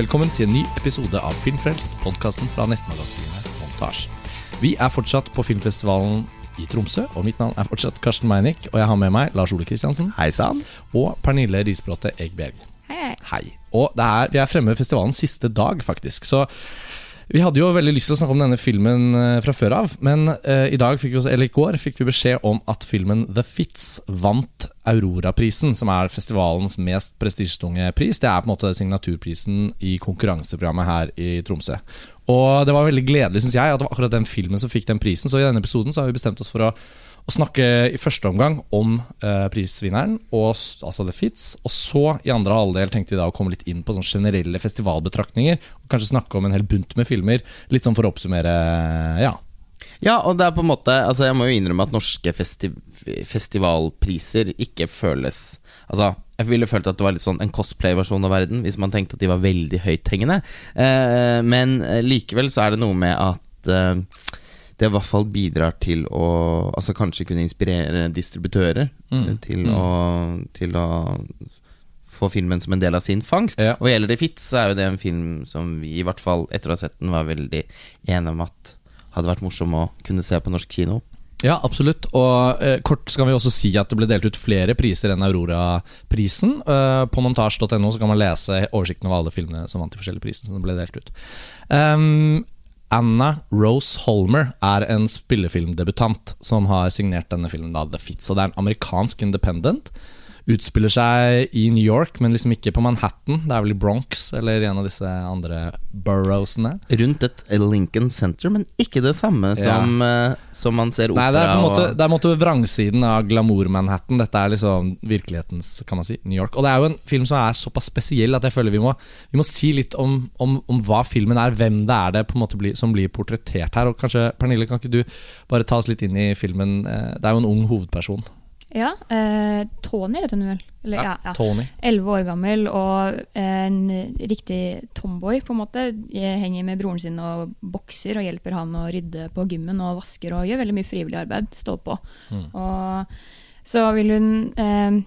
velkommen til en ny episode av Filmfrelst, podkasten fra nettmagasinet Montasj. Vi er fortsatt på filmfestivalen i Tromsø, og mitt navn er fortsatt Karsten Meinick. Og jeg har med meg Lars Ole Kristiansen Hei sann. og Pernille Risbråte Egberg. Hei, hei. Hei. Og det er, vi er fremme ved festivalens siste dag, faktisk. Så vi hadde jo veldig lyst til å snakke om denne filmen eh, fra før av, men eh, i fikk vi, i går fikk vi beskjed om at filmen The Fits vant Aurora-prisen, som er festivalens mest prestisjetunge pris. Det er på en måte signaturprisen i konkurranseprogrammet her i Tromsø. Og det var veldig gledelig, syns jeg, at det var akkurat den filmen som fikk den prisen. Så i denne episoden så har vi bestemt oss for å å snakke i første omgang om eh, prisvinneren, og, altså The Fits. Og så i andre halvdel tenkte de da å komme litt inn på sånne generelle festivalbetraktninger. Og kanskje snakke om en hel bunt med filmer. Litt sånn for å oppsummere, ja. Ja, og det er på en måte Altså Jeg må jo innrømme at norske festi festivalpriser ikke føles Altså, jeg ville følt at det var litt sånn en cosplay-versjon av verden, hvis man tenkte at de var veldig høythengende. Eh, men eh, likevel så er det noe med at eh, det i hvert fall bidrar til å Altså kanskje kunne inspirere distributører Mm. eh, til, Mm. Å, til å få filmen som en del av sin fangst. Ja. Og gjelder det Fitz, så er jo det en film som vi i hvert fall etter å ha sett den, var veldig enige om at hadde vært morsom å kunne se på norsk kino. Ja, absolutt. Og eh, kort skal vi også si at det ble delt ut flere priser enn Aurora-prisen. Eh, på montasj.no så kan man lese oversikten over alle filmene som vant de forskjellige prisene som ble delt ut. Um, Anna Rose Holmer er en spillefilmdebutant som har signert denne filmen, da, The Fitz, Og det er en amerikansk independent. Utspiller seg i New York, men liksom ikke på Manhattan. Det er vel i Bronx eller en av disse andre boroughsene. Rundt et Lincoln Center, men ikke det samme som, eh, som man ser Nei, opera det er på en måte, det er på en måte vrangsiden av glamour-Manhattan. Dette er liksom virkelighetens kan man si, New York. Og det er jo en film som er såpass spesiell at jeg føler vi må, vi må si litt om, om, om hva filmen er, hvem det er det på en måte blir, som blir portrettert her. Og kanskje, Pernille, kan ikke du bare ta oss litt inn i filmen? Eh, Det er jo en ung hovedperson. Ja, eh, Tony heter hun vel. Eller, ja, ja. Tony. Elleve år gammel og en riktig tomboy, på en måte. Jeg henger med broren sin og bokser og hjelper han å rydde på gymmen og vasker og gjør veldig mye frivillig arbeid. Står på. Mm. Og så vil hun eh,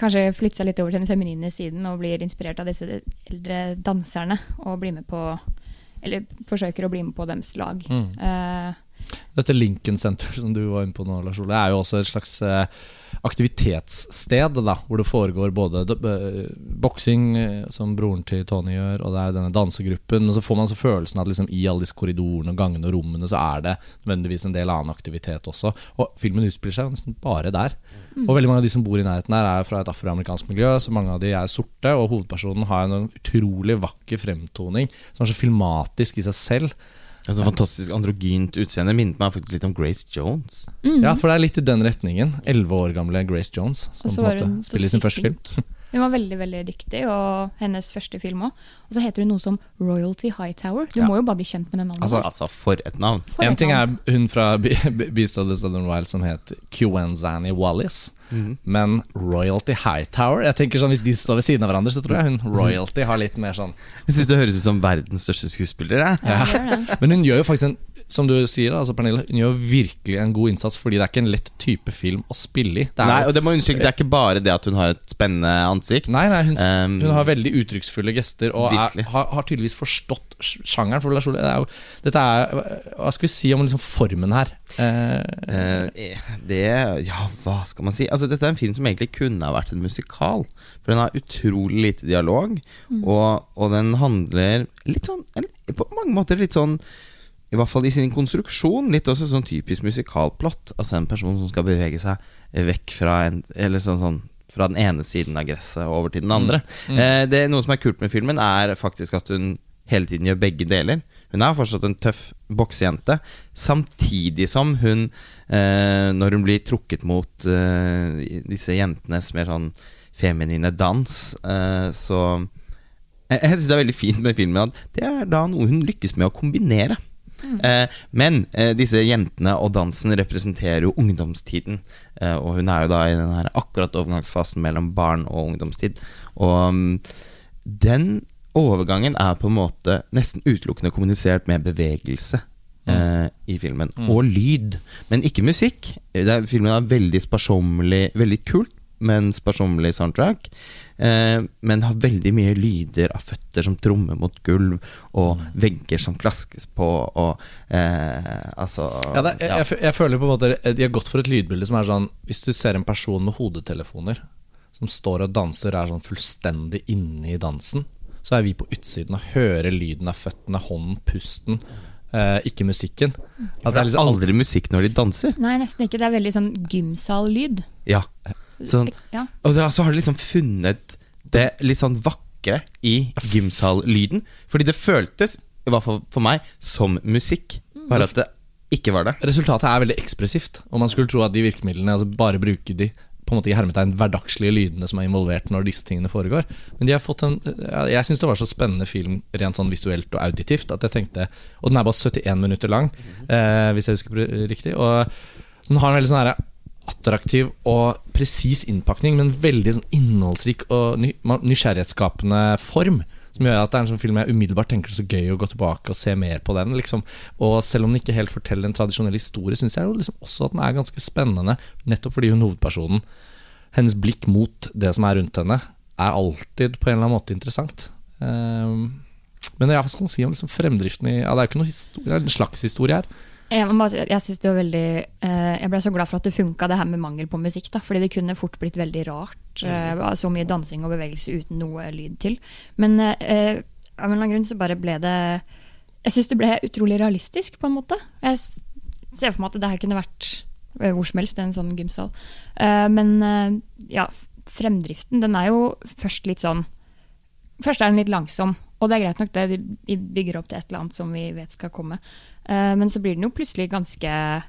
kanskje flytte seg litt over til den feminine siden og blir inspirert av disse eldre danserne og blir med på Eller forsøker å bli med på deres lag. Mm. Eh, Dette Lincoln Center som du var inne på nå, Lars Ole, er jo også et slags eh, aktivitetssted, da, hvor det foregår både boksing, eh, som broren til Tony gjør, og det er denne dansegruppen. Men så får man så følelsen at liksom i alle disse korridorene, og gangene og rommene så er det nødvendigvis en del annen aktivitet også. Og filmen utspiller seg nesten bare der. Og veldig mange av de som bor i nærheten her, er fra et afroamerikansk miljø, så mange av de er sorte, og hovedpersonen har en utrolig vakker fremtoning, som er så filmatisk i seg selv. Et sånt fantastisk androgynt utseende. Minnet meg faktisk litt om Grace Jones. mm. Ja, for det er litt i den retningen. Elleve år gamle Grace Jones, som på en måte spiller sin første film. Hun var veldig veldig dyktig, og hennes første film òg. Og så heter hun noe som Royalty Hightower. Du Ja. må jo bare bli kjent med den navnet. Altså, Altså, for et navn. For En et ting er hun fra Be- Be- Beast of the Southern Wild som het Quenzani Wallis, Mhm. men Royalty Hightower Jeg tenker sånn Hvis de står ved siden av hverandre, så tror jeg hun Royalty har litt mer sånn Jeg syns det høres ut som verdens største skuespiller. Jeg. Ja, det. Men hun gjør jo faktisk en som du sier, altså Pernille, hun gjør virkelig en god innsats, fordi det er ikke en lett type film å spille i. Det er Nei, og det må understreke, det er ikke bare det at hun har et spennende ansikt. Nei, nei hun, Um, hun har veldig uttrykksfulle gester og er, har, har tydeligvis forstått sjangeren. For det er jo, dette er Hva skal vi si om liksom formen her? Uh, det Ja, hva skal man si? Altså, dette er en film som egentlig kunne ha vært en musikal. For den har utrolig lite dialog, og, og den handler litt sånn På mange måter litt sånn i hvert fall i sin konstruksjon litt også sånn typisk musikalplott. Altså en person som skal bevege seg vekk fra en Eller sånn, sånn fra den ene siden av gresset og over til den andre. Mm. Eh, det Noe som er kult med filmen, er faktisk at hun hele tiden gjør begge deler. Hun er fortsatt en tøff boksejente, samtidig som hun, eh, når hun blir trukket mot eh, disse jentenes mer sånn feminine dans, eh, så Jeg, jeg syns det er veldig fint med filmen at det er da noe hun lykkes med å kombinere. Eh, men eh, disse jentene og dansen representerer jo ungdomstiden. Eh, og hun er jo da i den her akkurat overgangsfasen mellom barn og ungdomstid. Og um, den overgangen er på en måte nesten utelukkende kommunisert med bevegelse. eh, I filmen. Og lyd, men ikke musikk. Er, filmen er veldig sparsommelig, veldig kult men sparsommelig soundtrack. Eh, men har veldig mye lyder av føtter som trommer mot gulv, og vegger som klaskes på, og eh, altså Ja, det, jeg, jeg, jeg føler på en måte De har gått for et lydbilde som er sånn Hvis du ser en person med hodetelefoner som står og danser, er sånn fullstendig inne i dansen, så er vi på utsiden og hører lyden av føttene, hånden, pusten, Uh, ikke musikken. At Det er liksom aldri musikk når de danser. Nei, nesten ikke. Det er veldig sånn gymsal-lyd. Ja. Sånn, Ja. og da, så har de liksom funnet det litt sånn vakre i gymsallyden. Fordi det føltes, i hvert fall for meg, som musikk. Bare at det ikke var det. Resultatet er veldig ekspressivt, og man skulle tro at de virkemidlene altså bare bruker de på en måte i hermetegn hverdagslige lydene som er involvert når disse tingene foregår. Men de har fått en Jeg syns det var så spennende film rent sånn visuelt og auditivt at jeg tenkte Og den er bare 71 minutter lang, eh, hvis jeg husker riktig. Og den har en veldig sånn herre attraktiv og presis innpakning, men veldig sånn innholdsrik og ny, nysgjerrighetsskapende form. Som gjør at det er en sånn film jeg umiddelbart tenker er så gøy å gå tilbake og se mer på den. Liksom. Og selv om den ikke helt forteller en tradisjonell historie, syns jeg jo liksom også at den er ganske spennende. Nettopp fordi hun hovedpersonen, hennes blikk mot det som er rundt henne, er alltid på en eller annen måte interessant. Um, men jeg skal si om liksom fremdriften i ja, Det er jo ikke noe historie, det er en slags historie her. Jeg, jeg synes det var veldig eh, Jeg ble så glad for at det funka, det her med mangel på musikk. da Fordi det kunne fort blitt veldig rart. eh, så mye dansing og bevegelse uten noe lyd til. Men eh, av en eller annen grunn så bare ble det Jeg syns det ble utrolig realistisk, på en måte. Jeg ser for meg at det her kunne vært hvor som helst, en sånn gymsal. Men ja, fremdriften, den er jo først litt sånn Først er den litt langsom, og det er greit nok det. De de bygger opp til et eller annet som vi vet skal komme. Eh, Men så blir den jo plutselig ganske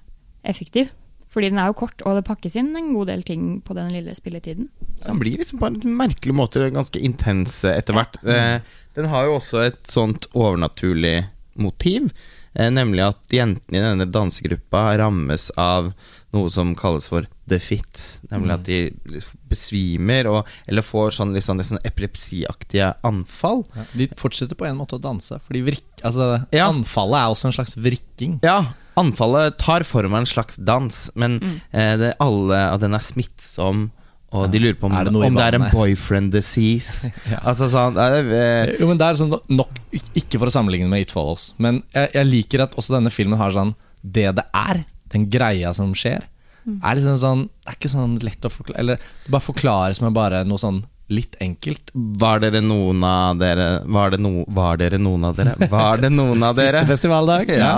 effektiv. Fordi den er jo kort, og det pakkes inn en god del ting på den lille spilletiden. Så den blir liksom på en merkelig måte ganske intens eh, etter hvert. Ja. den har jo også et sånt overnaturlig motiv, eh, nemlig at jentene i denne dansegruppa rammes av noe som kalles for the fits, nemlig at de besvimer og, eller får sånn, liksom, sånn, sånn epilepsiaktige anfall. De fortsetter på en måte å danse, fordi vrikk, altså, Ja. anfallet er også en slags vrikking. Ja, anfallet tar form av en slags dans, men eh, det, alle, og den er smittsom. Og de lurer på om, Er det om det er en boyfriend disease. Ja. Altså sånn er det, eh, Jo, men det er sånn nok Ikke for å sammenligne med It Follows, men jeg, jeg liker at også denne filmen har sånn Det det er, den greia som skjer, er liksom sånn Det er ikke sånn lett å forklare Eller det bare forklares med bare noe sånn litt enkelt. Var dere noen av dere Var, det no, var dere noen av dere? Var det noen av dere? Siste festivaldag. Ja.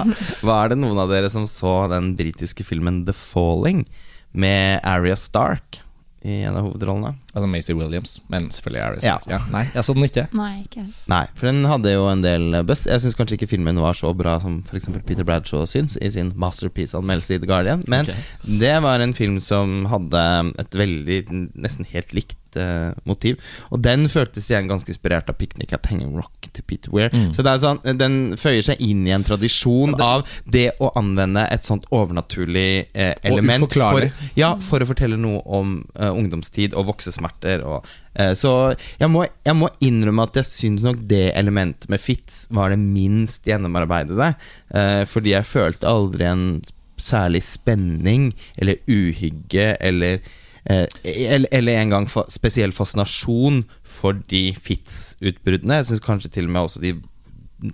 Var det noen av dere som så den britiske filmen The Falling med Aria Stark i en av hovedrollene? Altså Maisie Williams, men selvfølgelig Aris. Ja. Nei, jeg så den ikke. Nei, ikke. Nei, for den hadde jo en del buzz. Jeg syns kanskje ikke filmen var så bra som f.eks. Peter Bradshaw syns i sin masterpiece-anmeldelse i The Guardian, men okay. det var en film som hadde et veldig, nesten helt likt eh, motiv. Og den føltes igjen ganske inspirert av 'Picnic at Hanging Rock' til Peter Weir. Mm. Så det er sånn, den føyer seg inn i en tradisjon av det å anvende et sånt overnaturlig uh, element for, ja, for å fortelle noe om uh, ungdomstid og voksesmerter. Og, så jeg må, jeg må innrømme at jeg syns nok det elementet med Fitz var det minst gjennomarbeidede. Fordi jeg følte aldri en særlig spenning eller uhygge eller eh, eller, eller en gang spesiell fascinasjon for de Fitz-utbruddene. Jeg syns kanskje til og med også de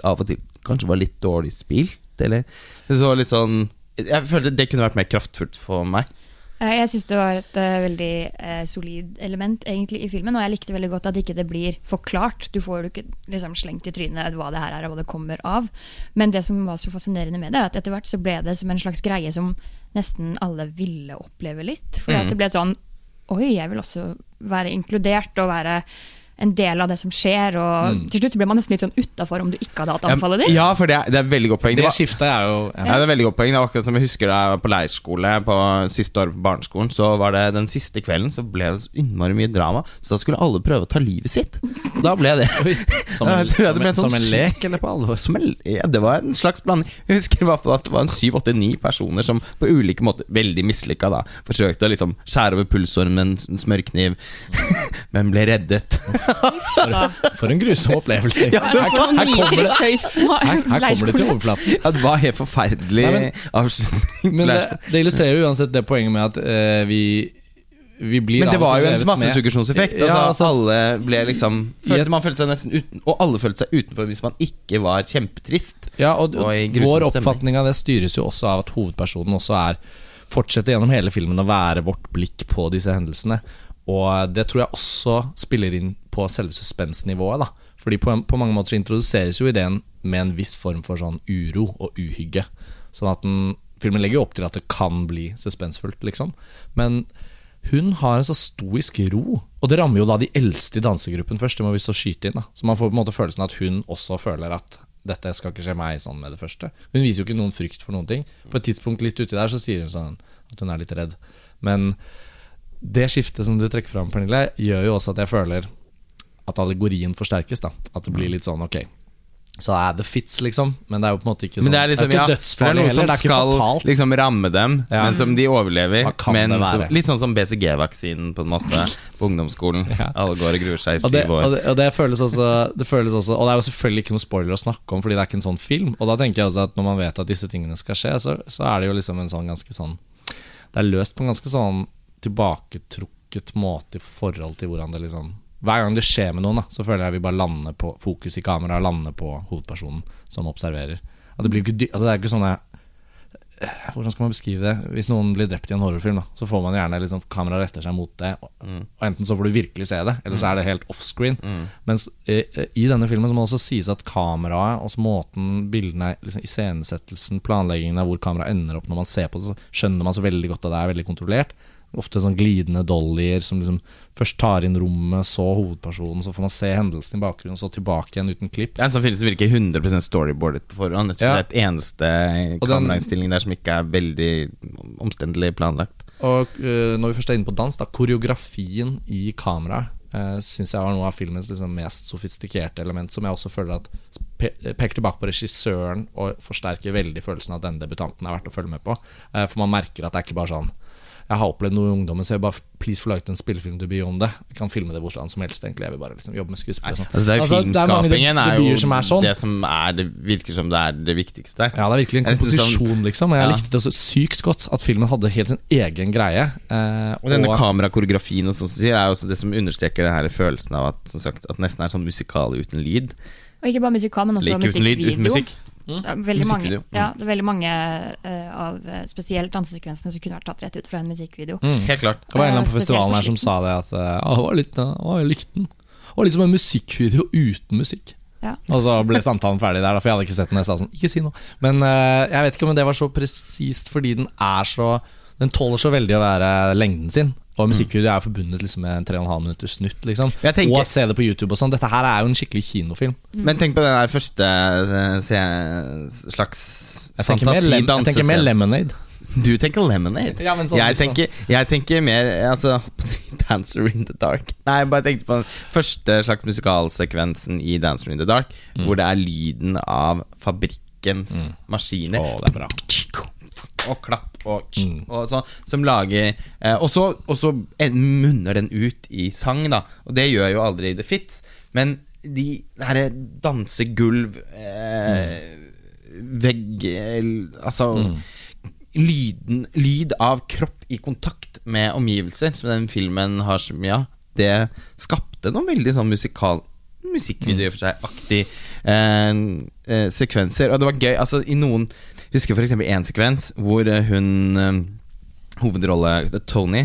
av og til kanskje var litt dårlig spilt, eller så litt sånn Jeg følte det kunne vært mer kraftfullt for meg. Eh, Jeg syns det var et uh, veldig uh, solid element egentlig i filmen, og jeg likte veldig godt at ikke det blir forklart. Du får jo ikke liksom, slengt i trynet hva det her er og hva det kommer av. Men det som var så fascinerende med det, er at etter hvert så ble det som en slags greie som nesten alle ville oppleve litt. For Mm. at det ble sånn Oi, jeg vil også være inkludert og være en del av det som skjer. Og Mm. til slutt så ble man nesten litt sånn utafor om du ikke hadde hatt anfallet ditt. Ja, for det er, det er veldig godt poeng. Det Det var, skiftet er jo ja, det er veldig godt poeng. Det var akkurat som jeg husker da jeg var på leirskole på siste år på barneskolen. Så var det den siste kvelden så ble det så innmari mye drama, så da skulle alle prøve å ta livet sitt. Da ble det som, en, det som, en, som sånn en lek, eller på alvor? Som en, ja, det var en slags blanding. Jeg husker i hvert fall at det var en syv, åtte, ni personer som på ulike måter, veldig mislykka, da, forsøkte å liksom skjære over pulsåren med en smørkniv, men ble reddet. Da. For en grusom opplevelse. Ja, her, her, kommer det, her, her kommer det til overflaten. Ja, det var helt forferdelig Nei, men- avslutning. Men det, det illustrerer uansett det poenget med at uh, vi vi blir Men det var jo en massesuggesjonseffekt. Altså, Ja, altså- alle ble liksom følte, Man følte seg nesten uten Og alle følte seg utenfor hvis man ikke var kjempetrist. Ja, og, Og vår oppfatning av det styres jo også av at hovedpersonen også er Fortsetter gjennom hele filmen å være vårt blikk på disse hendelsene. Og det tror jeg også spiller inn på selve suspensnivået. da Fordi på, på mange måter så introduseres jo ideen med en viss form for sånn uro og uhygge. Sånn at den, filmen legger jo opp til at det kan bli suspensfullt, liksom. Men hun har en så stoisk ro. Og det rammer jo da de eldste i dansegruppen først. Det må vi så skyte inn da Så man får på en måte følelsen at hun også føler at dette skal ikke skje meg sånn med det første. Hun viser jo ikke noen frykt for noen ting. På et tidspunkt litt uti der så sier hun sånn at hun er litt redd. Men det skiftet som du trekker fram, Pernille, gjør jo også at jeg føler at allegorien forsterkes. da At det blir litt sånn ok. Så er det fits, liksom. Men det er jo på en måte ikke sånn Men det er liksom det er ja, ikke for det er dødsfarlig noe heller. som Det er ikke skal fatalt. liksom ramme dem, Ja. men som de overlever. Men være? litt sånn som BCG-vaksinen, på en måte, på ungdomsskolen. Ja. Alle går og gruer seg i syv år. og, det, og det føles også Det føles også Og det er jo selvfølgelig ikke noe spoiler å snakke om, fordi det er ikke en sånn film. Og da tenker jeg også at når man vet at disse tingene skal skje, så, så er det jo liksom en sånn ganske sånn Det er løst på en ganske sånn tilbaketrukket måte i forhold til hvordan det liksom Hver gang det skjer med noen, da så føler jeg vi bare lander på fokus i kameraet, lander på hovedpersonen som observerer. Det, blir ikke altså det er ikke sånne eh, hvordan skal man beskrive det? Hvis noen blir drept i en horrorfilm, da, så får man gjerne liksom kameraet retter seg mot det. Og, og Enten så får du virkelig se det, eller så er det helt offscreen. Mens eh, eh, i denne filmen så må det også sies at kameraet, også måten bildene liksom, Iscenesettelsen, planleggingen av hvor kameraet ender opp når man ser på det, så skjønner man så veldig godt at det er veldig kontrollert. Ofte sånn glidende dollyer som liksom først tar inn rommet, så hovedpersonen, så får man se hendelsen i bakgrunnen, så tilbake igjen uten klipp. Det er en sånn film som virker 100 storyboardet på forhånd. Jeg tror Ja. Det er et eneste kamerainnstilling der som ikke er veldig omstendelig planlagt. Og uh, når vi først er inne på dans, da koreografien i kameraet uh, syns jeg var noe av filmens liksom, mest sofistikerte element, som jeg også føler at pe peker tilbake på regissøren og forsterker veldig følelsen av at denne debutanten er verdt å følge med på. Uh, for man merker at det er ikke bare sånn jeg har opplevd noe i ungdommen, så jeg bare please få laget en spillefilmdebut om det. Jeg kan filme det hvor som helst, egentlig. Jeg vil bare liksom jobbe med skuespill og sånn. Altså, det er jo Altså, det Filmskapingen er, jo som er sånn. det som er det virker som det er det viktigste. Ja, det er virkelig en sånn- komposisjon, liksom. Og jeg Ja. likte det så sykt godt at filmen hadde helt sin egen greie. eh, Og denne kamerakoreografien og sånn som sier, er jo også det som understreker den her følelsen av at, som sagt, at nesten er sånn musikal uten lyd. Og ikke bare musikal, men også Like uten lyd, uten musikkvideo. Musikk. Det er veldig mange, Mm. ja, det er veldig mange uh, av eh, spesielt dansesekvensene som kunne vært tatt rett ut fra en musikkvideo. Mm. Helt klart. Det var en eller annen på Eh, festivalen her som sa det at ah, det var litt, uh, jeg likte den. Det var litt som en musikkvideo uten musikk. Ja. Og så ble samtalen ferdig der, for jeg hadde ikke sett den. Jeg sa sånn, ikke si noe. Men uh, jeg vet ikke om det var så presist fordi den er så Den tåler så veldig å være lengden sin. Og musikkvideo er forbundet liksom med en 3,5 minutters snutt. Liksom. Tenker- Og se det på YouTube og sånn. Dette her er jo en skikkelig kinofilm. Men tenk på den der første eh, se, slags Jeg jeg tenker mer Lemonade. Du tenker Lemonade. Ja, men sånn jeg, liksom. tenker, jeg tenker mer altså, Dancer in the Dark. Nei, jeg bare tenkte på den første slags musikalsekvensen i Dancer in the Dark, Mm. hvor det er lyden av fabrikkens maskiner. Å, det er bra. Og klapp og, Mm. og så, som lager eh, Og så og så munner den ut i sang, da. Og det gjør jo aldri The Fits. Men de herre dansegulv eh, Vegg Altså Mm. lyden, Lyd av kropp i kontakt med omgivelser, som den filmen har så mye av, det skapte noen veldig sånn musikal Musikkvideo for seg-aktig eh, eh, sekvenser. Og det var gøy. Altså, i noen husker eksempel én sekvens hvor eh, hun eh, Hovedrolle Tony. er Tony,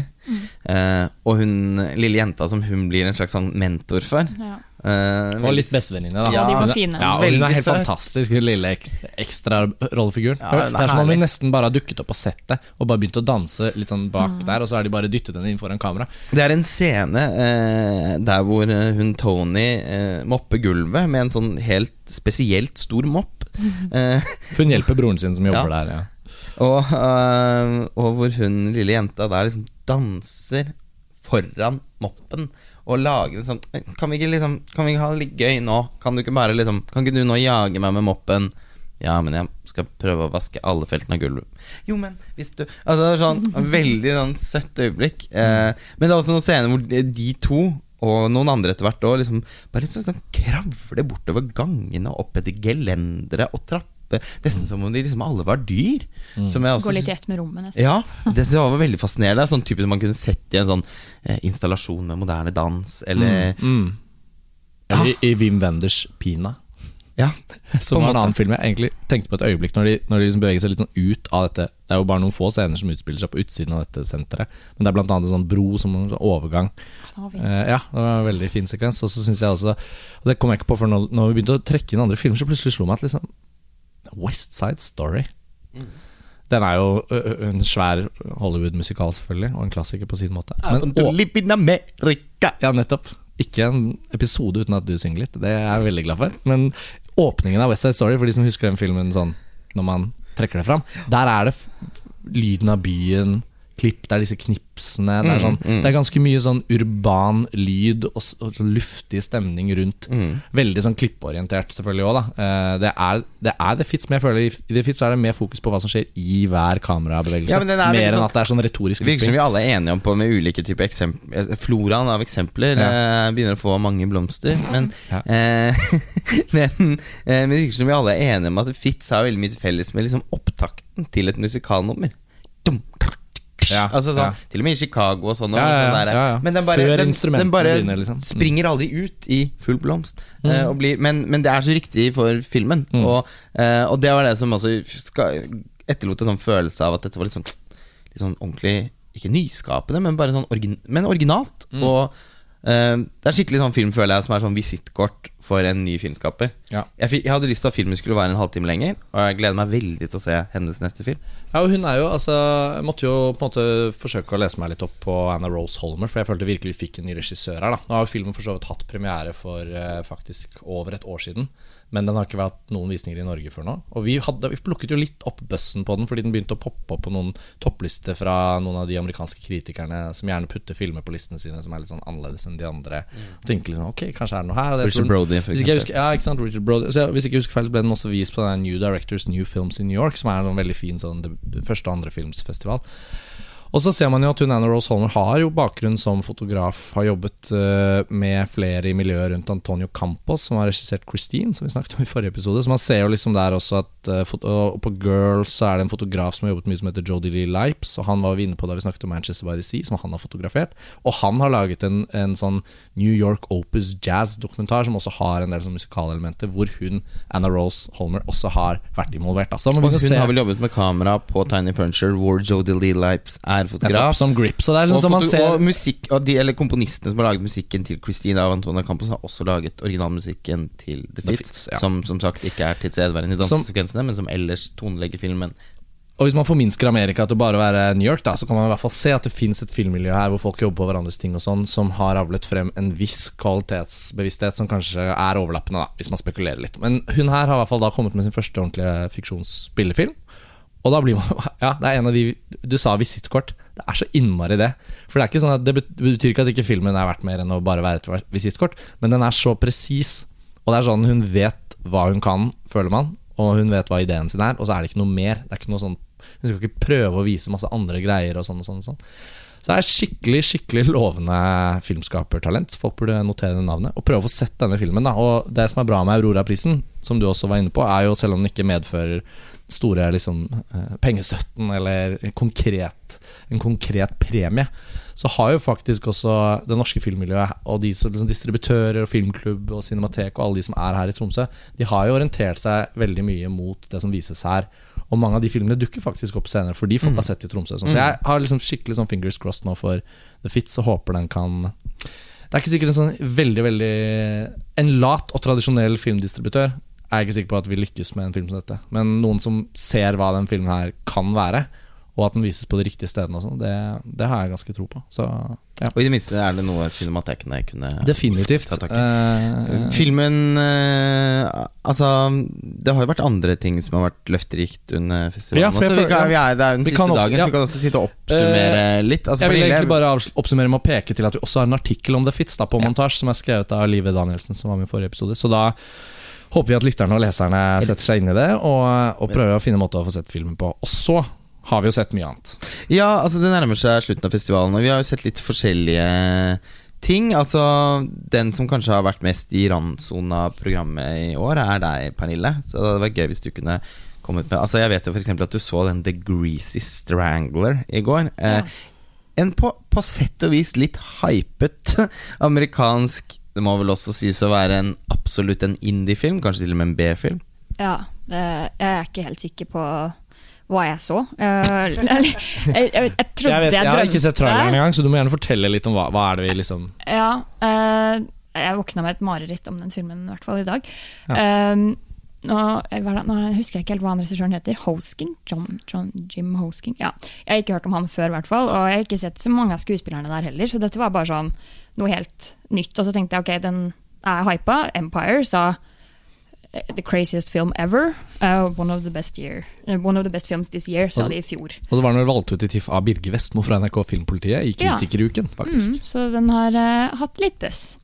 eh, og hun lille jenta som hun blir en slags sånn mentor for. Ja. Eh, Og litt bestevenninne, da. Ja, de var fine. Ja, og hun er helt fantastisk, hun lille ekstra rollefiguren. Ja, det er som om hun nesten bare har dukket opp på settet og bare begynt å danse litt sånn bak der, og så har de bare dyttet henne inn foran kamera. Det er en scene eh, der hvor eh, hun Tony eh, mopper gulvet med en sånn helt spesielt stor mopp. Eh, For hun hjelper broren sin som jobber Ja. der. Ja. og, eh, og hvor hun lille jenta der liksom danser foran moppen og lager en sånn Kan vi ikke liksom Kan vi ikke ha det litt gøy nå? Kan du ikke bare liksom Kan ikke du nå jage meg med moppen? Ja, men jeg skal prøve å vaske alle feltene av gulvet. Jo, men hvis du Altså, det er sånn veldig sånn søtt øyeblikk. Eh, men det er også noen scener hvor de de to, og noen andre etter hvert òg, liksom bare sånn, sånn kravle bortover gangene og opp etter gelendere og trapper Det er Nesten som om de liksom alle var dyr. Som jeg også Går litt i ett med rommet, nesten. ja, det synes jeg var veldig fascinerende. Sånn typisk man kunne sett i en sånn eh, installasjon med moderne dans, eller Mm. Eller i, i Wim Wenders Pina. Ja. Som var en annen film jeg egentlig tenkte på et øyeblikk når de, når de liksom beveger seg litt sånn ut av dette. Det er jo bare noen få scener som utspiller seg på utsiden av dette senteret. Men det er annet en sånn bro som en sånn overgang. Eh, ja, det var en veldig fin sekvens. Og så synes jeg også Og det kom jeg ikke på før når, når vi begynte å trekke inn andre filmer, så plutselig slo meg at liksom West Side Story Den er jo en svær Hollywood-musikal, selvfølgelig, og en klassiker på sin måte. Men, America. ja, nettopp. Ikke en episode uten at du synger litt. Det er jeg veldig glad for. Men åpningen av West Side Story, for de som husker den filmen sånn når man trekker det fram, der er det lyden av byen, klipp, det er disse knipsene. Det er, sånn, det er ganske mye sånn urban lyd og, og sånn luftig stemning rundt. Veldig sånn klipporientert, selvfølgelig òg, da. Eh, Det er, det er The Fits, men jeg føler i The Fits er det mer fokus på hva som skjer i hver kamerabevegelse. Ja, er mer enn sånn- at det er sånn retorisk klipping. virker som vi alle er enige om på med ulike typer eksempler Floraen av eksempler Ja. eh, begynner å få mange blomster. Men, Ja. eh, men, eh, men det virker som vi alle er enige om at Fitz har veldig mye felles med liksom opptakten til et musikalnummer. Dum, Ja, altså sånn, ja. Til og med i Chicago og sånn. og sånn. Men den bare, den, den bare begynner, liksom. Mm. springer aldri ut i full blomst. eh, og blir, men, men det er så riktig for filmen. Mm. Og, uh, og det var det som også skal, etterlot en sånn følelse av at dette var litt sånn, litt sånn ordentlig Ikke nyskapende, men bare sånn origin, men originalt. Mm. Og uh, det er skikkelig sånn film, føler jeg, som er sånn visittkort for en ny filmskaper. Ja. Jeg, fikk, jeg hadde lyst til at filmen skulle være en halvtime lenger, og jeg gleder meg veldig til å se hennes neste film. Ja, og hun er jo, altså Jeg måtte jo på en måte forsøke å lese meg litt opp på Anna Rose Holmer, for jeg følte virkelig vi fikk en ny regissør her. da Nå har jo filmen for så vidt hatt premiere for eh, faktisk over et år siden, men den har ikke vært noen visninger i Norge før nå. Og vi, hadde, vi plukket jo litt opp bøssen på den, fordi den begynte å poppe opp på noen topplister fra noen av de amerikanske kritikerne som gjerne putter filmer på listene sine som er litt sånn annerledes enn de andre. Og tenker liksom, ok, kanskje er det noe her det, Richard Brody, for eksempel. husker, ja, ikke sant, Richard Brody så Hvis ikke jeg husker feil, så ble den også vist på den New Directors New Films in New York, som er en veldig fin sånn, det, første og andre filmsfestival. Og så ser man jo at hun Anna Rose Holmer har jo bakgrunn som fotograf. Har jobbet eh, med flere i miljøet rundt Antonio Campos, som har regissert Christine, som vi snakket om i forrige episode. Så man ser jo liksom der også at eh, Og på Girls så er det en fotograf som har jobbet mye som heter Jodie Lee Lipes, og han var vi inne på da vi snakket om Manchester by the Sea, som han har fotografert. Og han har laget en, en sånn New York Opus Jazz-dokumentar som også har en del sånn musikalelementer, hvor hun, Anna Rose Holmer, også har vært involvert. Da. Så da må Og hun har vel jobbet med kamera på Tiny Furniture, hvor Jodie Lee Lipes er Nettopp, fotograf. som grip. Og, det er sånn og, som man ser og musikk Og de eller komponistene som har laget musikken til Christina og Antonia Campos, har også laget originalmusikken til The The Fits, ja. som som sagt ikke er tilstedeværende i dansesekvensene, men som ellers tonelegger filmen. Og hvis man forminsker Amerika til bare å være New York, da, så kan man i hvert fall se at det fins et filmmiljø her hvor folk jobber på hverandres ting og sånn, som har avlet frem en viss kvalitetsbevissthet som kanskje er overlappende, da, hvis man spekulerer litt. Men hun her har i hvert fall da kommet med sin første ordentlige fiksjonsspillefilm. Og da blir man Ja, det er en av de Du sa visittkort. Det er så innmari det. For det er ikke sånn at det betyr ikke at ikke filmen er verdt mer enn å bare være et visittkort, men den er så presis. Og det er sånn hun vet hva hun kan, føler man, og hun vet hva ideen sin er, og så er det ikke noe mer. Det er ikke noe sånn Hun skal ikke prøve å vise masse andre greier og sånn og sånn. og sånn. Så det er skikkelig skikkelig lovende filmskapertalent. Folk burde notere det navnet og prøve å få sett denne filmen. Da. Og Det som er bra med Aurora-prisen, som du også var inne på, er jo selv om den ikke medfører store liksom, eh, pengestøtten eller en konkret, en konkret premie, så har jo faktisk også det norske filmmiljøet og de som liksom, distributører og filmklubb og cinematek og alle de som er her i Tromsø, de har jo orientert seg veldig mye mot det som vises her. Og mange av de filmene dukker faktisk opp senere for de folk har sett i Tromsø. Så jeg har liksom skikkelig sånn fingers crossed nå for The Fits og håper den kan Det er ikke sikkert en sånn veldig, veldig En lat og tradisjonell filmdistributør er jeg ikke sikker på at vi lykkes med en film som dette. Men noen som ser hva den filmen her kan være, og at den vises på de riktige stedene, og sånt, det, det har jeg ganske tro på. Så ja. Og i det minste er det noe cinematekene kunne Definitivt. ta tak i. Uh, Filmen uh, Altså, det har jo vært andre ting som har vært løfterikt under festivalen. Ja, for jeg også. vi vi er, det er jo den siste opp- dagen, ja. så vi kan også sitte og oppsummere litt. Altså, jeg vil egentlig bare oppsummere med å peke til at vi også har en artikkel om The Fitz da, på montasje, som er skrevet av Live Danielsen, som var med i forrige episode. Så da håper vi at lytterne og leserne setter seg inn i det, og, og prøver å finne måter å få sett filmen på. Og så har vi jo sett mye annet. Ja, altså det nærmer seg slutten av festivalen, og vi har jo sett litt forskjellige ting. Altså, den som kanskje har vært mest i randsonen av programmet i år, er deg, Pernille. Så det hadde vært gøy hvis du kunne kommet med Altså, jeg vet jo f.eks. at du så den The Greasy Strangler i går. Ja. Eh, en på, på sett og vis litt hypet amerikansk Det må vel også sies å være en absolutt en indie-film, kanskje til og med en B-film. Ja, det, jeg er ikke helt sikker på hva jeg så. Eh, jeg, jeg, jeg, jeg trodde Jeg, vet, jeg har ikke sett traileren engang, så du må gjerne fortelle litt om hva, hva er det vi liksom Ja, uh, jeg våkna med et mareritt om den filmen, i hvert fall i dag. Eh, nå, hva er det, nå husker jeg ikke helt hva han regissøren heter. Hosking? John, John, Jim Hosking? Ja. Jeg har ikke hørt om han før, i hvert fall. Og jeg har ikke sett så mange av skuespillerne der heller, så dette var bare sånn noe helt nytt. Og så tenkte jeg ok, den er hypa. Empire sa eh, The craziest film ever. Uh, one, of the best year, eh, one of the best films this year, sa de i fjor. Og så var den vel valgt ut i TIFF av Birge Vestmo fra NRK Filmpolitiet i Ja. Faktisk. Mm, så den har uh, hatt litt buzz.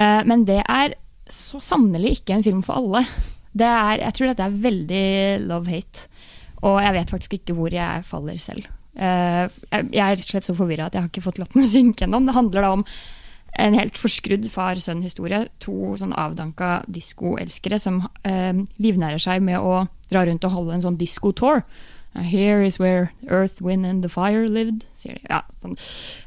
Uh, men det er så sannelig ikke en film for alle. Det er, jeg tror dette er veldig love-hate. Og jeg vet faktisk ikke hvor jeg faller selv. Jeg er rett og slett så forvirra at jeg har ikke fått latt den synke ennå. Det handler da om en helt forskrudd far-sønn-historie. To sånn avdanka diskoelskere som eh, livnærer seg med å dra rundt og holde en sånn disco-tour. Uh, Here is where Earth, Wind and the Fire lived, sier de. Ja, sånn.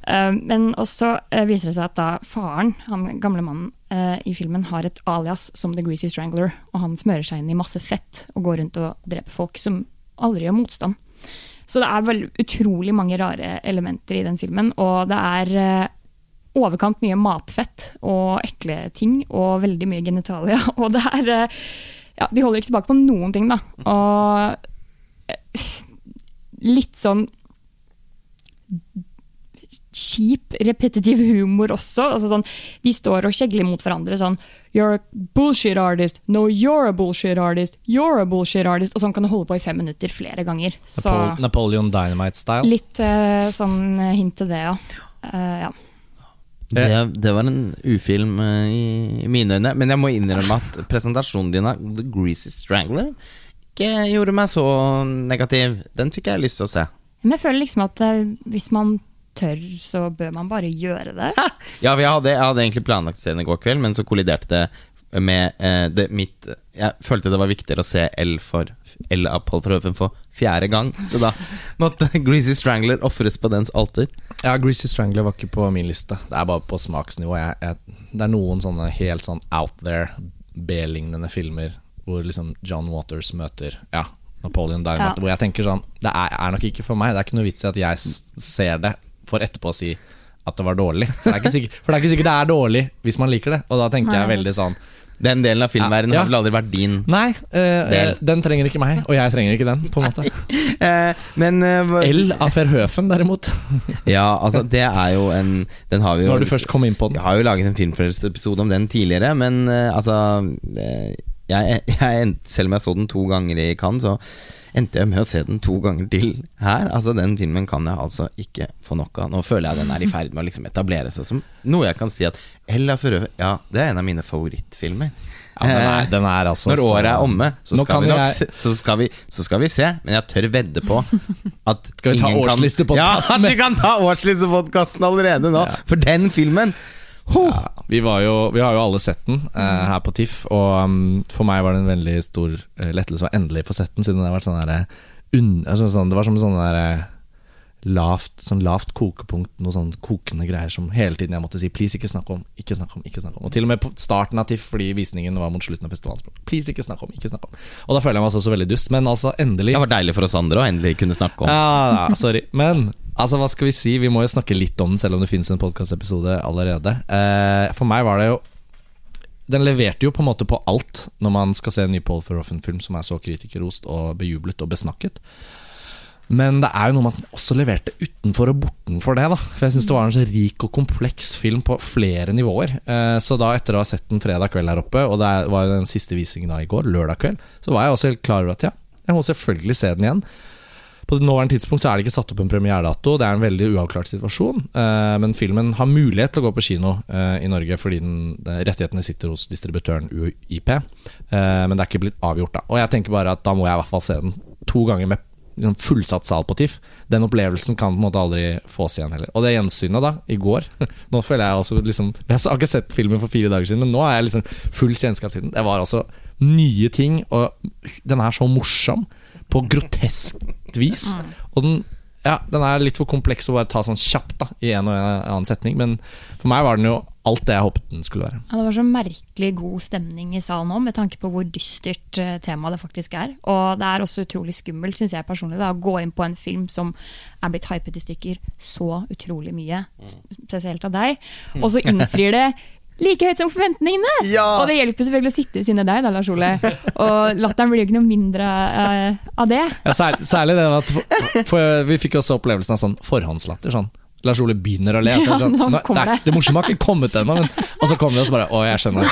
Eh, men også eh, viser det seg at da faren, han gamle mannen eh, i filmen, har et alias som The Greasy Strangler, og han smører seg inn i masse fett og går rundt og dreper folk som aldri gjør motstand. Så det er vel utrolig mange rare elementer i den filmen, og det er eh, overkant mye matfett og ekle ting, og veldig mye genitalia. Og det er eh, Ja, de holder ikke tilbake på noen ting, da. Og eh, litt sånn kjip, repetitiv humor også. Altså sånn, de står og kjegler mot hverandre sånn You're a bullshit artist. No, you're a bullshit artist. You're a bullshit artist. Og sånn kan det holde på i fem minutter flere ganger. Så Napoleon Dynamite-style. litt uh, sånn hint til det, ja. Uh, ja. Det, det var en ufilm eh, i, mine øyne. Men jeg må innrømme at presentasjonen din av The Greasy Strangler ikke gjorde meg så negativ. Den fikk jeg lyst til å se. Men jeg føler liksom at eh, hvis man tør, så bør man bare gjøre det. Ja, jeg hadde, jeg hadde egentlig planlagt scenen se i går kveld, men så kolliderte det med eh, det mitt Jeg følte det var viktigere å se L for L av Paul Verhoeven for fjerde gang, så da måtte Greasy Strangler ofres på dens alter. Ja, Greasy Strangler var ikke på min liste. Det er bare på smaksnivå. Jeg, jeg, det er noen sånne helt sånn out there, B-lignende filmer hvor liksom John Waters møter Ja, Napoleon Diamond. Ja. Hvor jeg tenker sånn Det er, er nok ikke for meg. Det er ikke noe vits i at jeg ser det for etterpå å si at det var dårlig. For det er ikke sikkert, det er, ikke sikkert det er dårlig hvis man liker det. Og da tenker jeg veldig sånn Den delen av filmverdenen Ja. har vel aldri vært din. Nei, uh, den trenger ikke meg, og jeg trenger ikke den, på en måte. uh, men uh, L av Verhøfen, derimot. Ja, altså, det er jo en Den har vi jo Når du først kom inn på den. Jeg har jo laget en Filmfrelst-episode om den tidligere, men altså jeg, jeg, Selv om jeg så den to ganger i Cannes, så endte jeg med å se den to ganger til her. Altså Den filmen kan jeg altså ikke få nok av. Nå føler jeg den er i ferd med å liksom etablere seg som noe jeg kan si at Ella Furøve Ja, det er en av mine favorittfilmer. Ja, den, er, den er altså Når året er omme, så skal, vi nok jeg- så, skal vi, så skal vi se. Men jeg tør vedde på at Skal vi ta ingen kan- Ja, at vi kan ta årslistepodkasten allerede nå! Ja. For den filmen! Ja, vi, var jo, vi har jo alle sett den eh, her på TIFF, og um, for meg var det en veldig stor eh, lettelse å endelig få sett den, siden det har vært sånn derre unn- altså, sånn, Det var som sånn derre lavt, sånn lavt kokepunkt, noe sånn kokende greier som hele tiden jeg måtte si 'please, ikke snakk om', ikke snakk om, ikke snakk om. Og til og med på starten av TIFF, fordi visningen var mot slutten av festivalen. 'Please, ikke snakk om', ikke snakk om. Og da føler jeg meg også så veldig dust, men altså, endelig Det var deilig for oss andre å endelig kunne snakke om. ja, ja, sorry. Men altså, hva skal vi si? Vi må jo snakke litt om den, selv om det finnes en podkastepisode allerede. Eh, for meg var det jo Den leverte jo på en måte på alt når man skal se en ny Paul Verhoeven-film som er så kritikerrost og bejublet og besnakket. Men det er jo noe med at den også leverte utenfor og bortenfor det. da For jeg syns det var en så rik og kompleks film på flere nivåer. Eh, Så da, etter å ha sett den fredag kveld her oppe, og det var jo den siste visningen da i går, lørdag kveld, så var jeg også helt klar over at ja, jeg må selvfølgelig se den igjen. På det nåværende tidspunkt så er det ikke satt opp en premieredato. Det er en veldig uavklart situasjon. Eh, men filmen har mulighet til å gå på kino eh, i Norge fordi den, rettighetene sitter hos distributøren UiP. Men det er ikke blitt avgjort, da. Og jeg tenker bare at da må jeg i hvert fall se den to ganger med fullsatt sal på TIFF. Den opplevelsen kan på en måte aldri fås igjen heller. Og det gjensynet da, i går Nå føler jeg også liksom Jeg har ikke sett filmen for fire dager siden, men nå er jeg liksom full kjennskap til den. Det var altså nye ting, og den er så morsom på groteskt vis. Og den ja, den er litt for kompleks å bare ta sånn kjapt da i en og en annen setning. Men for meg var den jo alt det jeg håpet den skulle være. Ja, det var så merkelig god stemning i salen nå, med tanke på hvor dystert temaet det faktisk er. Og det er også utrolig skummelt, syns jeg personlig, da, å gå inn på en film som er blitt hypet i stykker så utrolig mye, spesielt av deg, og så innfrir det like høyt som forventningene! Ja! Og det hjelper selvfølgelig å sitte ved siden av deg, da, Lars Ole. Og latteren blir jo ikke noe mindre uh, av det. Ja, særlig, særlig det at for, for Vi fikk også opplevelsen av sånn forhåndslatter. Sånn. Lars Ole begynner å le. Ja, sånn, nå «Nei, det, det morsomme har ikke kommet ennå, men Og så kommer det, og så bare Å, jeg skjønner.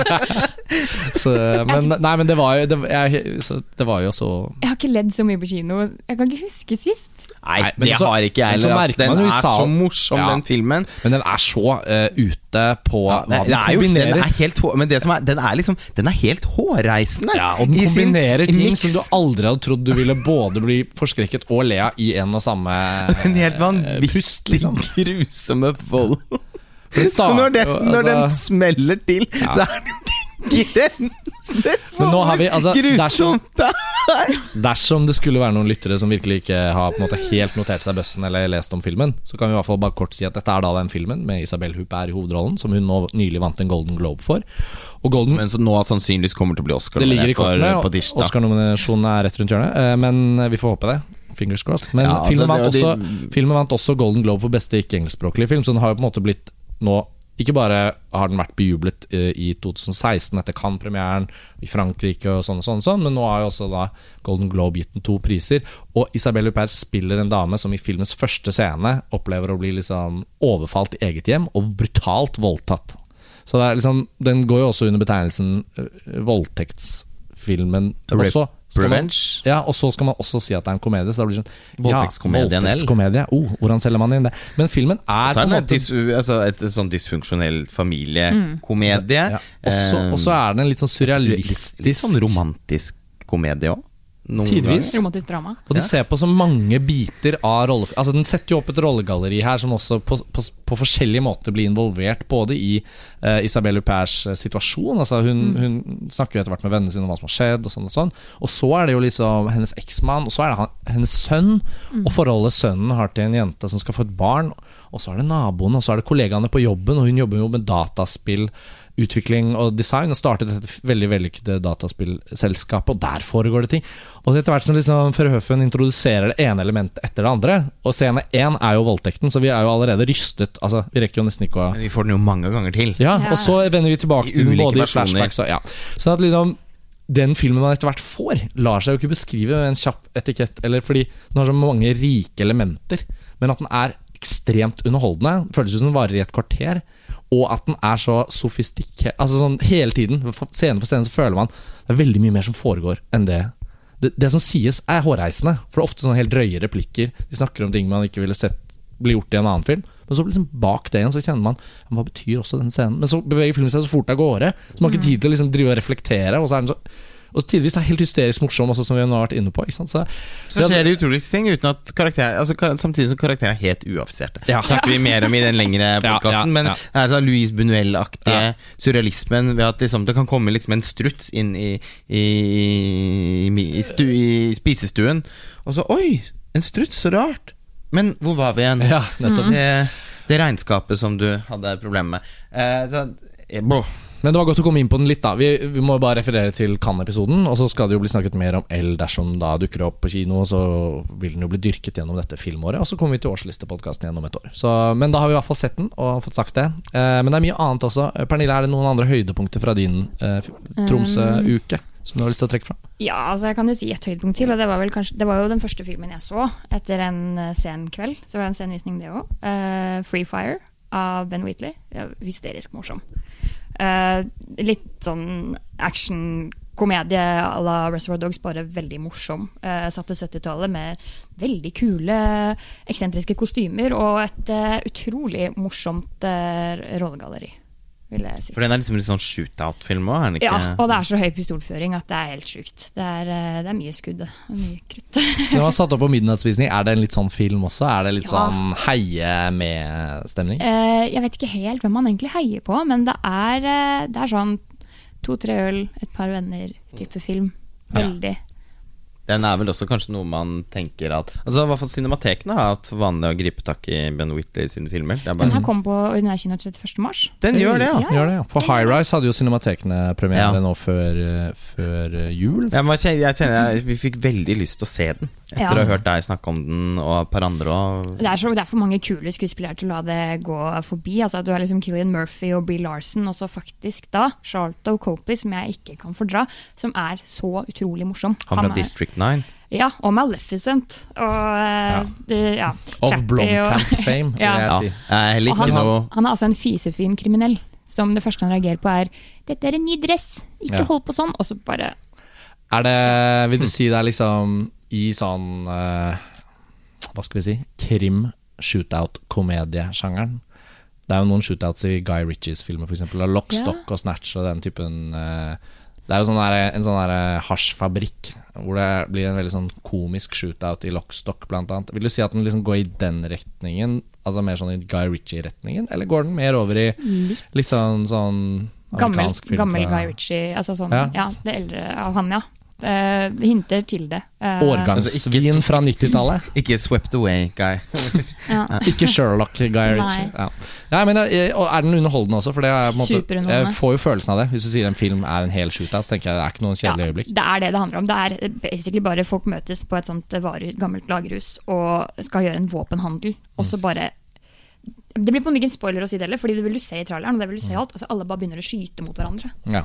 så, men, nei, men det var jo det, jeg, så, det var jo så Jeg har ikke ledd så mye på kino. Jeg kan ikke huske sist. Nei, Nei, det så- har ikke jeg heller. Den er så morsom, Ja. den filmen. Men den er så uh, ute på Ja, hva den, den kombinerer. er jo, den er helt, men det som er, den er liksom Den er helt hårreisende. Ja, og den sin kombinerer ting mix. som du aldri hadde trodd du ville både bli forskrekket og le av i en og samme En helt eh, vanvittig pust, liksom. grusomme vold. Så når den, når altså, den altså- smeller til, så er det ikke grenser for Men nå har vi, altså, grusomt det er. Dersom det skulle være noen lyttere som virkelig ikke har på en måte helt notert seg bøssen eller lest om filmen, så kan vi i hvert fall bare kort si at dette er da den filmen med Isabel Huppert i hovedrollen, som hun nå nylig vant en Golden Globe for. Og Golden Men som nå sannsynligvis kommer til å bli Oscar Det ligger i kortene. Oscar-nominasjonen er rett rundt hjørnet, eh, men vi får håpe det. Fingers crossed. Men Ja, altså, filmen, vant de- også, filmen vant også Golden Globe for beste ikke-engelskspråklige film, så den har jo på en måte blitt nå ikke bare har den vært bejublet eh, i 2016 etter Cannes-premieren i Frankrike og sånn og sånn, og sånn, men nå har jo også da Golden Globe gitt den to priser. Og Isabelle Huppert spiller en dame som i filmens første scene opplever å bli liksom overfalt i eget hjem og brutalt voldtatt. Så det er liksom, den går jo også under betegnelsen eh, voldtektsfilmen. Også, Revenge. ja, og så skal man også si at det er en komedie. Så da blir det sånn Voldtektskomedien, ja, voldtektskomedie. Oh, hvordan selger man inn det? Men filmen er Så på er en det en dis, altså et, sånn dysfunksjonell familiekomedie. ja. Og så er det en litt sånn surrealistisk Litt, litt sånn romantisk komedie òg. Tidvis. Romantisk drama. Og den ser på så mange biter av rolle... Altså Den setter jo opp et rollegalleri her som også på, på, på forskjellige måter blir involvert både i uh, Isabel Hupperts eh, situasjon. Altså hun, hun snakker jo etter hvert med vennene sine om hva som har skjedd, og sånn og sånn. Og så er det jo liksom hennes eksmann, og så er det han, hennes sønn, og forholdet sønnen har til en jente som skal få et barn. Og så er det naboene, og så er det kollegaene på jobben, og hun jobber jo med dataspill utvikling og design, og startet et veldig vellykket dataspillselskap, og der foregår det ting. Og etter hvert som liksom Verhoeven introduserer det ene elementet etter det andre, og scene én er jo voldtekten, så vi er jo allerede rystet. Altså, vi rekker jo nesten ikke å Men vi får den jo mange ganger til. Ja, Ja. og så vender vi tilbake I til den både i flashbacks og ja. Sånn at liksom den filmen man etter hvert får, lar seg jo ikke beskrive med en kjapp etikett, eller fordi den har så mange rike elementer, men at den er ekstremt underholdende. Føles ut som den varer i et kvarter. Og at den er så sofistikert Altså sånn hele tiden, scene for scene, så føler man det er veldig mye mer som foregår enn det. Det, det som sies, er hårreisende. For det er ofte sånne helt drøye replikker. De snakker om ting man ikke ville sett bli gjort i en annen film. Men så liksom bak det igjen så kjenner man Hva betyr også denne scenen? Men så beveger filmen seg så fort av gårde. Så man har ikke tid til å liksom drive og reflektere. Og så er den så og tidvis er helt hysterisk morsom, også, som vi nå har vært inne på. Så, Så skjer det utroligste ting uten at karakter altså, samtidig som karakterene er helt uaffiserte. Ja. snakker vi mer om i den lengre podkasten. ja, men ja. det er sånn Louise Bunuel-aktige surrealismen ved at liksom, det kan komme liksom en struts inn i, i, i, i, stu, i spisestuen, og så Oi, en struts, så rart! Men hvor var vi igjen? ja, nettopp. Det, det regnskapet som du hadde problemer med. Eh, så, eh, bro. Men det var godt å komme inn på den litt, da. Vi, vi må bare referere til Cannes-episoden. Og så skal det jo bli snakket mer om L dersom da dukker opp på kino. Så vil den jo bli dyrket gjennom dette filmåret. Og så kommer vi til årslistepodkasten gjennom et år. Så, men da har vi i hvert fall sett den og fått sagt det. Eh, men det er mye annet også. Eh, Pernille, er det noen andre høydepunkter fra din eh, Tromsø-uke som du har lyst til å trekke fram? Ja, altså jeg kan jo si et høydepunkt til. Og det var, vel kanskje, det var jo den første filmen jeg så etter en uh, sen kveld. Så var det en senvisning, det òg. Free Fire av Ben Wheatley. Hysterisk morsom. Eh, litt sånn action-komedie à la Reservoir Dogs, bare veldig morsom. Uh, satt til 70-tallet med veldig kule, eksentriske kostymer og et eh, utrolig morsomt rollegalleri. Vil jeg si. For den er liksom litt sånn shootout-film òg? Ja, og det er så høy pistolføring at det er helt sjukt. Det er, eh, det er mye skudd og mye krutt. du har satt opp på midnattsvisning. Er det en litt sånn film også? Er det litt Ja. sånn heie med-stemning? Eh, jeg vet ikke helt hvem man egentlig heier på, men det er, eh, det er sånn to-tre øl, et par venner-type film. Ja. Den er vel også kanskje noe man tenker at Altså i hvert fall Cinematekene har hatt vanlig å gripe tak i Ben Whitley sine filmer. Det er Den her kom på ordinær kino 31. mars. den gjør det, ja! Ja. Gjør det, ja. For High Rise hadde jo Cinematekene premiere Ja. nå før, eh, før eh, jul. Jeg, jeg kjenner jeg, Vi fikk veldig lyst til å se den etter Ja. å ha hørt deg snakke om den, og et par andre Og... Det er, så, det er for mange kule skuespillere til å la det gå forbi. Altså, du har liksom Killian Murphy og Bree Larson, og så faktisk da Charlton Copey, som jeg ikke kan fordra, som er så utrolig morsom. Han fra er, District 9. Ja, og Maleficent. Og ja. ja. Of Blomkamp og- fame, vil jeg Ja. si. Jeg han, noe han er altså en fisefin kriminell. Som det første han reagerer på, er 'Dette er en ny dress, ikke Ja. hold på sånn'. Og så bare Er det Vil du si det er liksom i sånn uh, Hva skal vi si? Krim, shootout-komediesjangeren. Det er jo noen shootouts i Guy Ritchies filmer, f.eks. Lockstock Ja. Stock og Snatch og den typen eh, Det er jo sånn der, en sånn der hasjfabrikk hvor det blir en veldig sånn komisk shootout i Lockstock, blant annet. Vil du si at den liksom går i den retningen, altså mer sånn i Guy Ritchie-retningen, eller går den mer over i litt litt sånn, sånn gammel, film gammel fra Guy Ritchie. Altså sånn, Ja. ja. det eldre av han, ja. Eh, hinter til det. Eh, årgangssvin fra 90-tallet? Ikke Swept Away Guy. Ja. Ikke Sherlock Guy Nei. Ja. Nei, men eh, Er den underholdende også? For det er, måte, jeg får jo følelsen av det. Hvis du sier en film er en hel shootout, så tenker jeg det er ikke noen Ja, øyeblikk. det er det det handler om. Det er basically bare folk møtes på et sånt varer, gammelt lagerhus og skal gjøre en våpenhandel, og så bare Det blir på en måte ikke en spoiler å si det heller, Fordi det vil du se i traileren. Og det vil du se i alt. Altså, alle bare begynner å skyte mot hverandre. Ja.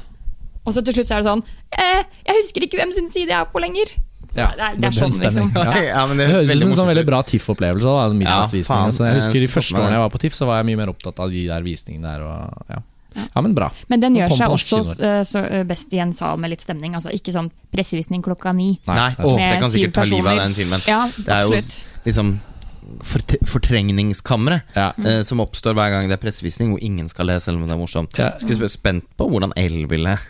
Og så til slutt så er det sånn eh, Jeg husker ikke hvem sin side jeg er på lenger. Så Ja, det er, det er sånn, liksom. Ja. Ja, Det høres ut som en sånn veldig bra TIFF-opplevelse. da, altså. Ja, faen, så jeg husker de første årene jeg var på TIFF, så var jeg mye mer opptatt av de der visningene der. Og, ja. ja, men bra. Men den gjør seg også eh, så eh, best i en sal med litt stemning. Altså Ikke sånn pressevisning klokka ni. Nei, det det kan sikkert ta livet av den filmen. Ja, Det er jo absolutt. liksom fortrengningskammeret Ja. eh, som oppstår hver gang det er pressevisning hvor ingen skal le, selv om det er morsomt. Ja. Skulle spørre spent på hvordan L ville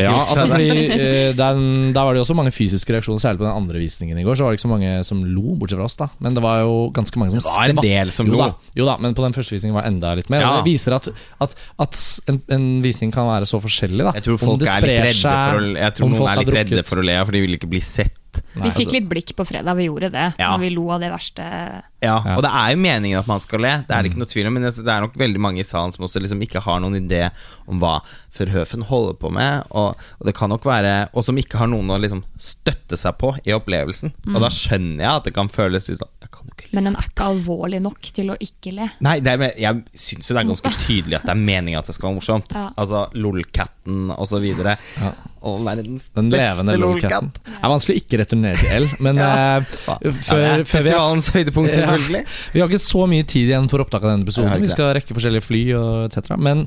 Ja, altså fordi eh, den, Der var det jo også mange fysiske reaksjoner, særlig på den andre visningen i går. Så var det ikke så mange som lo, bortsett fra oss, da. Men det var jo ganske mange som Det var en del som jo, lo. Da, jo da, men på den første visningen var det enda litt mer. Ja. Det viser at, at, at en, en visning kan være så forskjellig, da. Jeg tror folk er litt redde seg, å, Jeg tror folk er litt redde for å le, for de vil ikke bli sett. Nei, Vi fikk altså- litt blikk på fredag, vi gjorde det. Ja. Når vi lo av det verste. Ja. Og det er jo meningen at man skal le, det er Mm. det ikke noe tvil om. Men det er nok veldig mange i salen som også liksom ikke har noen idé om hva Forhøfen holder på med. Og, og det kan nok være Og som ikke har noen å liksom støtte seg på i opplevelsen. Og da skjønner jeg at det kan føles litt sånn Jeg kan. Men den er ikke alvorlig nok til å ikke le. Nei, det er, jeg syns jo det er ganske tydelig at det er meningen at det skal være morsomt. Ja. Altså LOL-katten videre. Ja. Og verdens Den beste levende LOL-katt. lolcatten. Det er vanskelig å ikke returnere til L, men Ja. uh, før, er festivalens høydepunkt, Ja. selvfølgelig. Vi har ikke så mye tid igjen for opptak av denne episoden. Vi skal rekke forskjellige fly og etc. Men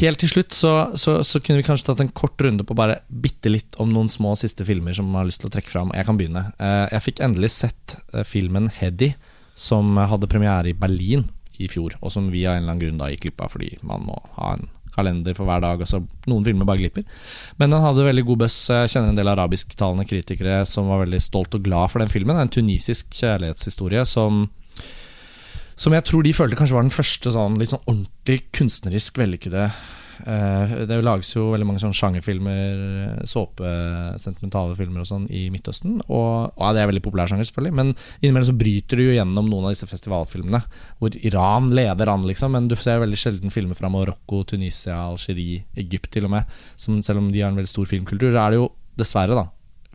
helt til slutt så, så, så kunne vi kanskje tatt en kort runde på bare bitte litt om noen små siste filmer som man har lyst til å trekke fram. Jeg kan begynne. Eh, Jeg fikk endelig sett eh, filmen 'Heddy', som hadde premiere i Berlin i fjor, og som vi av en eller annen grunn da gikk glipp av fordi man må ha en kalender for hver dag, og så noen filmer bare glipper. Men den hadde veldig god buzz. Jeg kjenner en del arabisktalende kritikere som var veldig stolt og glad for den filmen. Det er en tunisisk kjærlighetshistorie som som jeg tror de følte kanskje var den første sånn litt sånn ordentlig kunstnerisk vellykkede eh, Det lages jo veldig mange sånne sjangerfilmer, såpe, sentimentale filmer og sånn i Midtøsten. Og, og det er veldig populær sjanger, selvfølgelig, men innimellom så bryter du jo gjennom noen av disse festivalfilmene. Hvor Iran leder an, liksom, men du ser veldig sjelden filmer fra Marokko, Tunisia, Algerie, Egypt til og med. Som, selv om de har en veldig stor filmkultur, så er det jo dessverre, da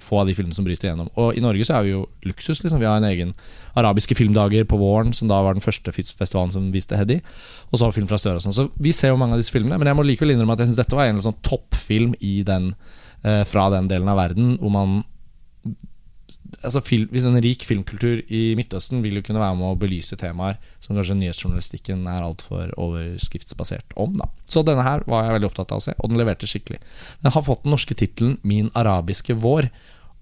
få av de filmene som bryter gjennom. Og i Norge så er vi jo luksus. liksom Vi har en egen arabiske filmdager på våren, som da var den første festivalen som viste Heddy. Og så har vi film fra Støre og sånn. Så vi ser jo mange av disse filmene. Men jeg må likevel innrømme at jeg syns dette var en sånn toppfilm den, eh, fra den delen av verden hvor man Altså film, Hvis en rik filmkultur i Midtøsten vil jo kunne være med å belyse temaer som kanskje nyhetsjournalistikken er altfor overskriftsbasert om. da Så denne her var jeg veldig opptatt av å se, og den leverte skikkelig. Den har fått den norske tittelen 'Min arabiske vår'.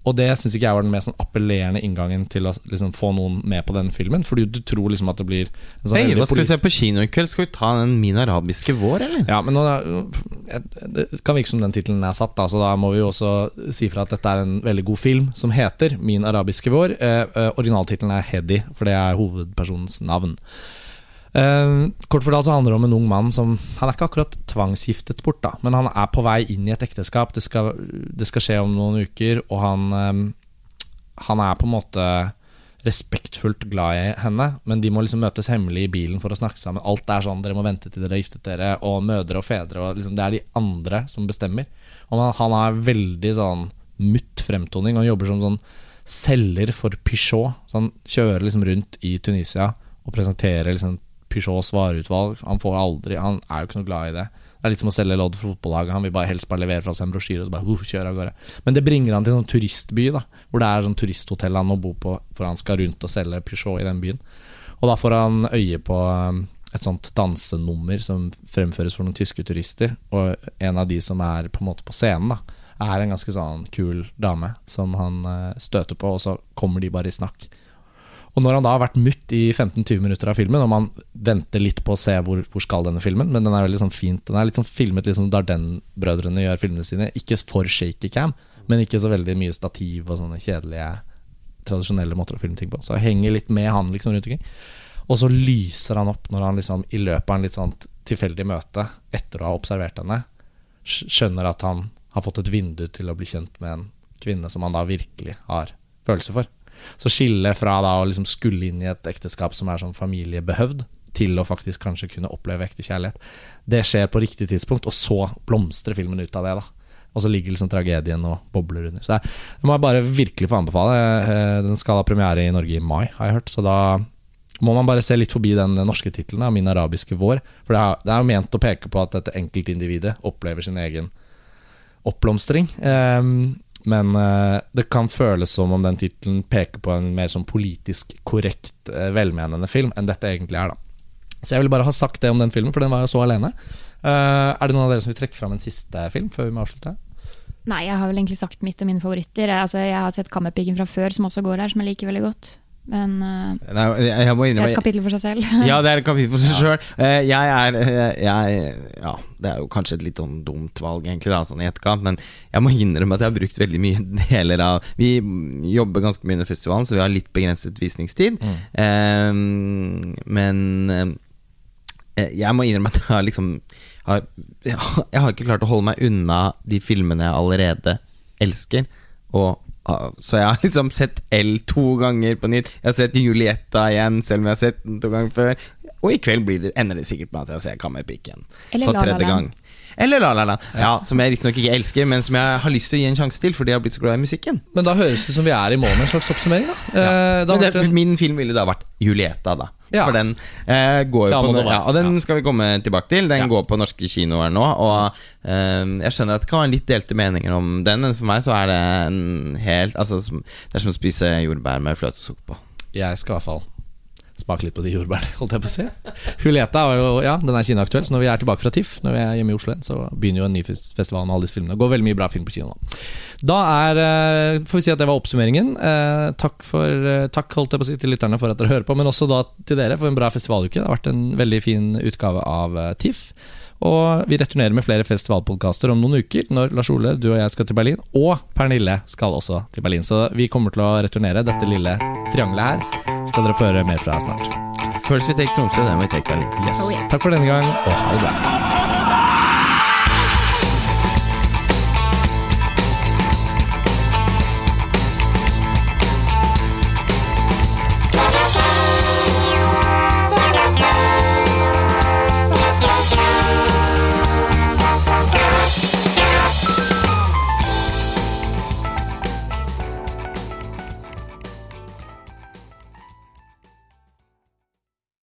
Og det syns ikke jeg var den mest sånn appellerende inngangen til å liksom, få noen med på den filmen. Fordi du tror liksom at det blir en sånn Hei, hva skal vi se på kino i kveld? Skal vi ta den Min arabiske vår, eller? Ja, men nå, Det kan virke som den tittelen er satt, da, så da må vi jo også si fra at dette er en veldig god film som heter 'Min arabiske vår'. Eh, eh, Originaltittelen er 'Hedi', for det er hovedpersonens navn. Eh, kort fortalt så handler det om en ung mann som Han er ikke akkurat tvangsgiftet bort, da, men han er på vei inn i et ekteskap. Det skal, det skal skje om noen uker, og han eh, Han er på en måte respektfullt glad i henne, men de må liksom møtes hemmelig i bilen for å snakke sammen. Alt er sånn, dere må vente til dere har giftet dere, og mødre og fedre, og liksom, det er de andre som bestemmer. Og han, han har veldig sånn mutt fremtoning, han jobber som sånn selger for Peugeot. Så han kjører liksom rundt i Tunisia og presenterer liksom Peugeots vareutvalg. Han får aldri Han er jo ikke noe glad i det. Det er litt som å selge lodd for fotballaget. Han vil bare helst bare levere fra seg en brosjyre og så bare uh, kjøre av gårde. Men det bringer han til en sånn turistby, da hvor det er sånn turisthotell han må bo på, for han skal rundt og selge Peugeot i den byen. Og da får han øye på um, et sånt dansenummer som fremføres for noen tyske turister. Og en av de som er på en måte på scenen, da er en ganske sånn kul dame som han eh, støter på, og så kommer de bare i snakk. Og når han da har vært mutt i 15-20 minutter av filmen, og man venter litt på å se hvor, hvor skal denne filmen, men den er veldig sånn fint Den er litt sånn filmet litt som Darden-brødrene gjør filmene sine. Ikke for shaky cam, men ikke så veldig mye stativ og sånne kjedelige tradisjonelle måter å filme ting på. Så jeg henger litt med han liksom rundt omkring. Og så lyser han opp når han liksom i løpet av en litt sånn tilfeldig møte, etter å ha observert henne, skjønner at han har fått et vindu til å bli kjent med en kvinne som han da virkelig har følelser for. Så skillet fra da å liksom skulle inn i et ekteskap som er sånn familiebehøvd, til å faktisk kanskje kunne oppleve ekte kjærlighet, det skjer på riktig tidspunkt, og så blomstrer filmen ut av det. da og så ligger liksom tragedien og bobler under. Så det, det må jeg bare virkelig få anbefale. Eh, Den skal ha premiere i Norge i mai, har jeg hørt. Så da må man bare se litt forbi den norske tittelen, 'Min arabiske vår'. For det er, jo ment å peke på at dette enkeltindividet opplever sin egen oppblomstring. Ehm, men eh, det kan føles som om den tittelen peker på en mer sånn politisk korrekt, eh, velmenende film enn dette egentlig er, da. Så jeg ville bare ha sagt det om den filmen, for den var jo så alene. Eh, er det noen av dere som vil trekke fram en siste film før vi må avslutte? Nei, jeg har vel egentlig sagt mitt og mine favoritter. Jeg, altså, jeg har sett Kammerpiken fra før, som også går her, som jeg liker veldig godt. Men uh, Nei, jeg, jeg må det er et kapittel for seg selv. Ja, det er et kapittel for seg sjøl. Jeg er eh, jeg, Ja, det er jo kanskje et litt sånn dumt valg, egentlig, da, sånn i etterkant, men jeg må innrømme at jeg har brukt veldig mye deler av Vi jobber ganske mye under festivalen, så vi har litt begrenset visningstid. Eh, men eh, jeg må innrømme at jeg har liksom har, jeg har- Jeg har ikke klart å holde meg unna de filmene jeg allerede elsker. Og Så jeg har liksom sett L to ganger på nytt. Jeg har sett Julietta igjen, selv om jeg har sett den to ganger før. Og i kveld blir det, ender det sikkert med at jeg ser Kammerpiken for tredje gang. Eller La La Land. Ja, som jeg riktignok ikke elsker, men som jeg har lyst til å gi en sjanse til, fordi jeg har blitt så glad i musikken. Men da høres det som vi er i mål med en slags oppsummering, da. Eh, da det, en- Min film ville da vært Julieta, da. Ja. For den eh, går jo på ja, Og den Ja. skal vi komme tilbake til. Den Ja. går på norske kinoer nå. Og eh, jeg skjønner at det kan være litt delte meninger om den, men for meg så er det en helt Altså, det er som å spise jordbær med fløtesukker på. Jeg skal i hvert fall smake litt på de jordbærene, holdt jeg på å si. Julieta var jo, ja, den er kinoaktuell, så når vi er tilbake fra TIFF, når vi er hjemme i Oslo igjen, så begynner jo en ny festival med alle disse filmene. Det går veldig mye bra film på kino nå. Da er, eh, får vi si at det var oppsummeringen. Eh, takk, for, eh, takk holdt jeg på å si til lytterne for at dere hører på, men også da til dere for en bra festivaluke. Det har vært en veldig fin utgave av TIFF. Og vi returnerer med flere festivalpodkaster om noen uker, når Lars Ole, du og jeg skal til Berlin. Og Pernille skal også til Berlin. Så vi kommer til å returnere dette lille triangelet her. Skal dere få høre mer fra snart. First we take Tromsø, then we take Berlin. Yes. Oh, yes. Takk for denne gang, og ha det bra.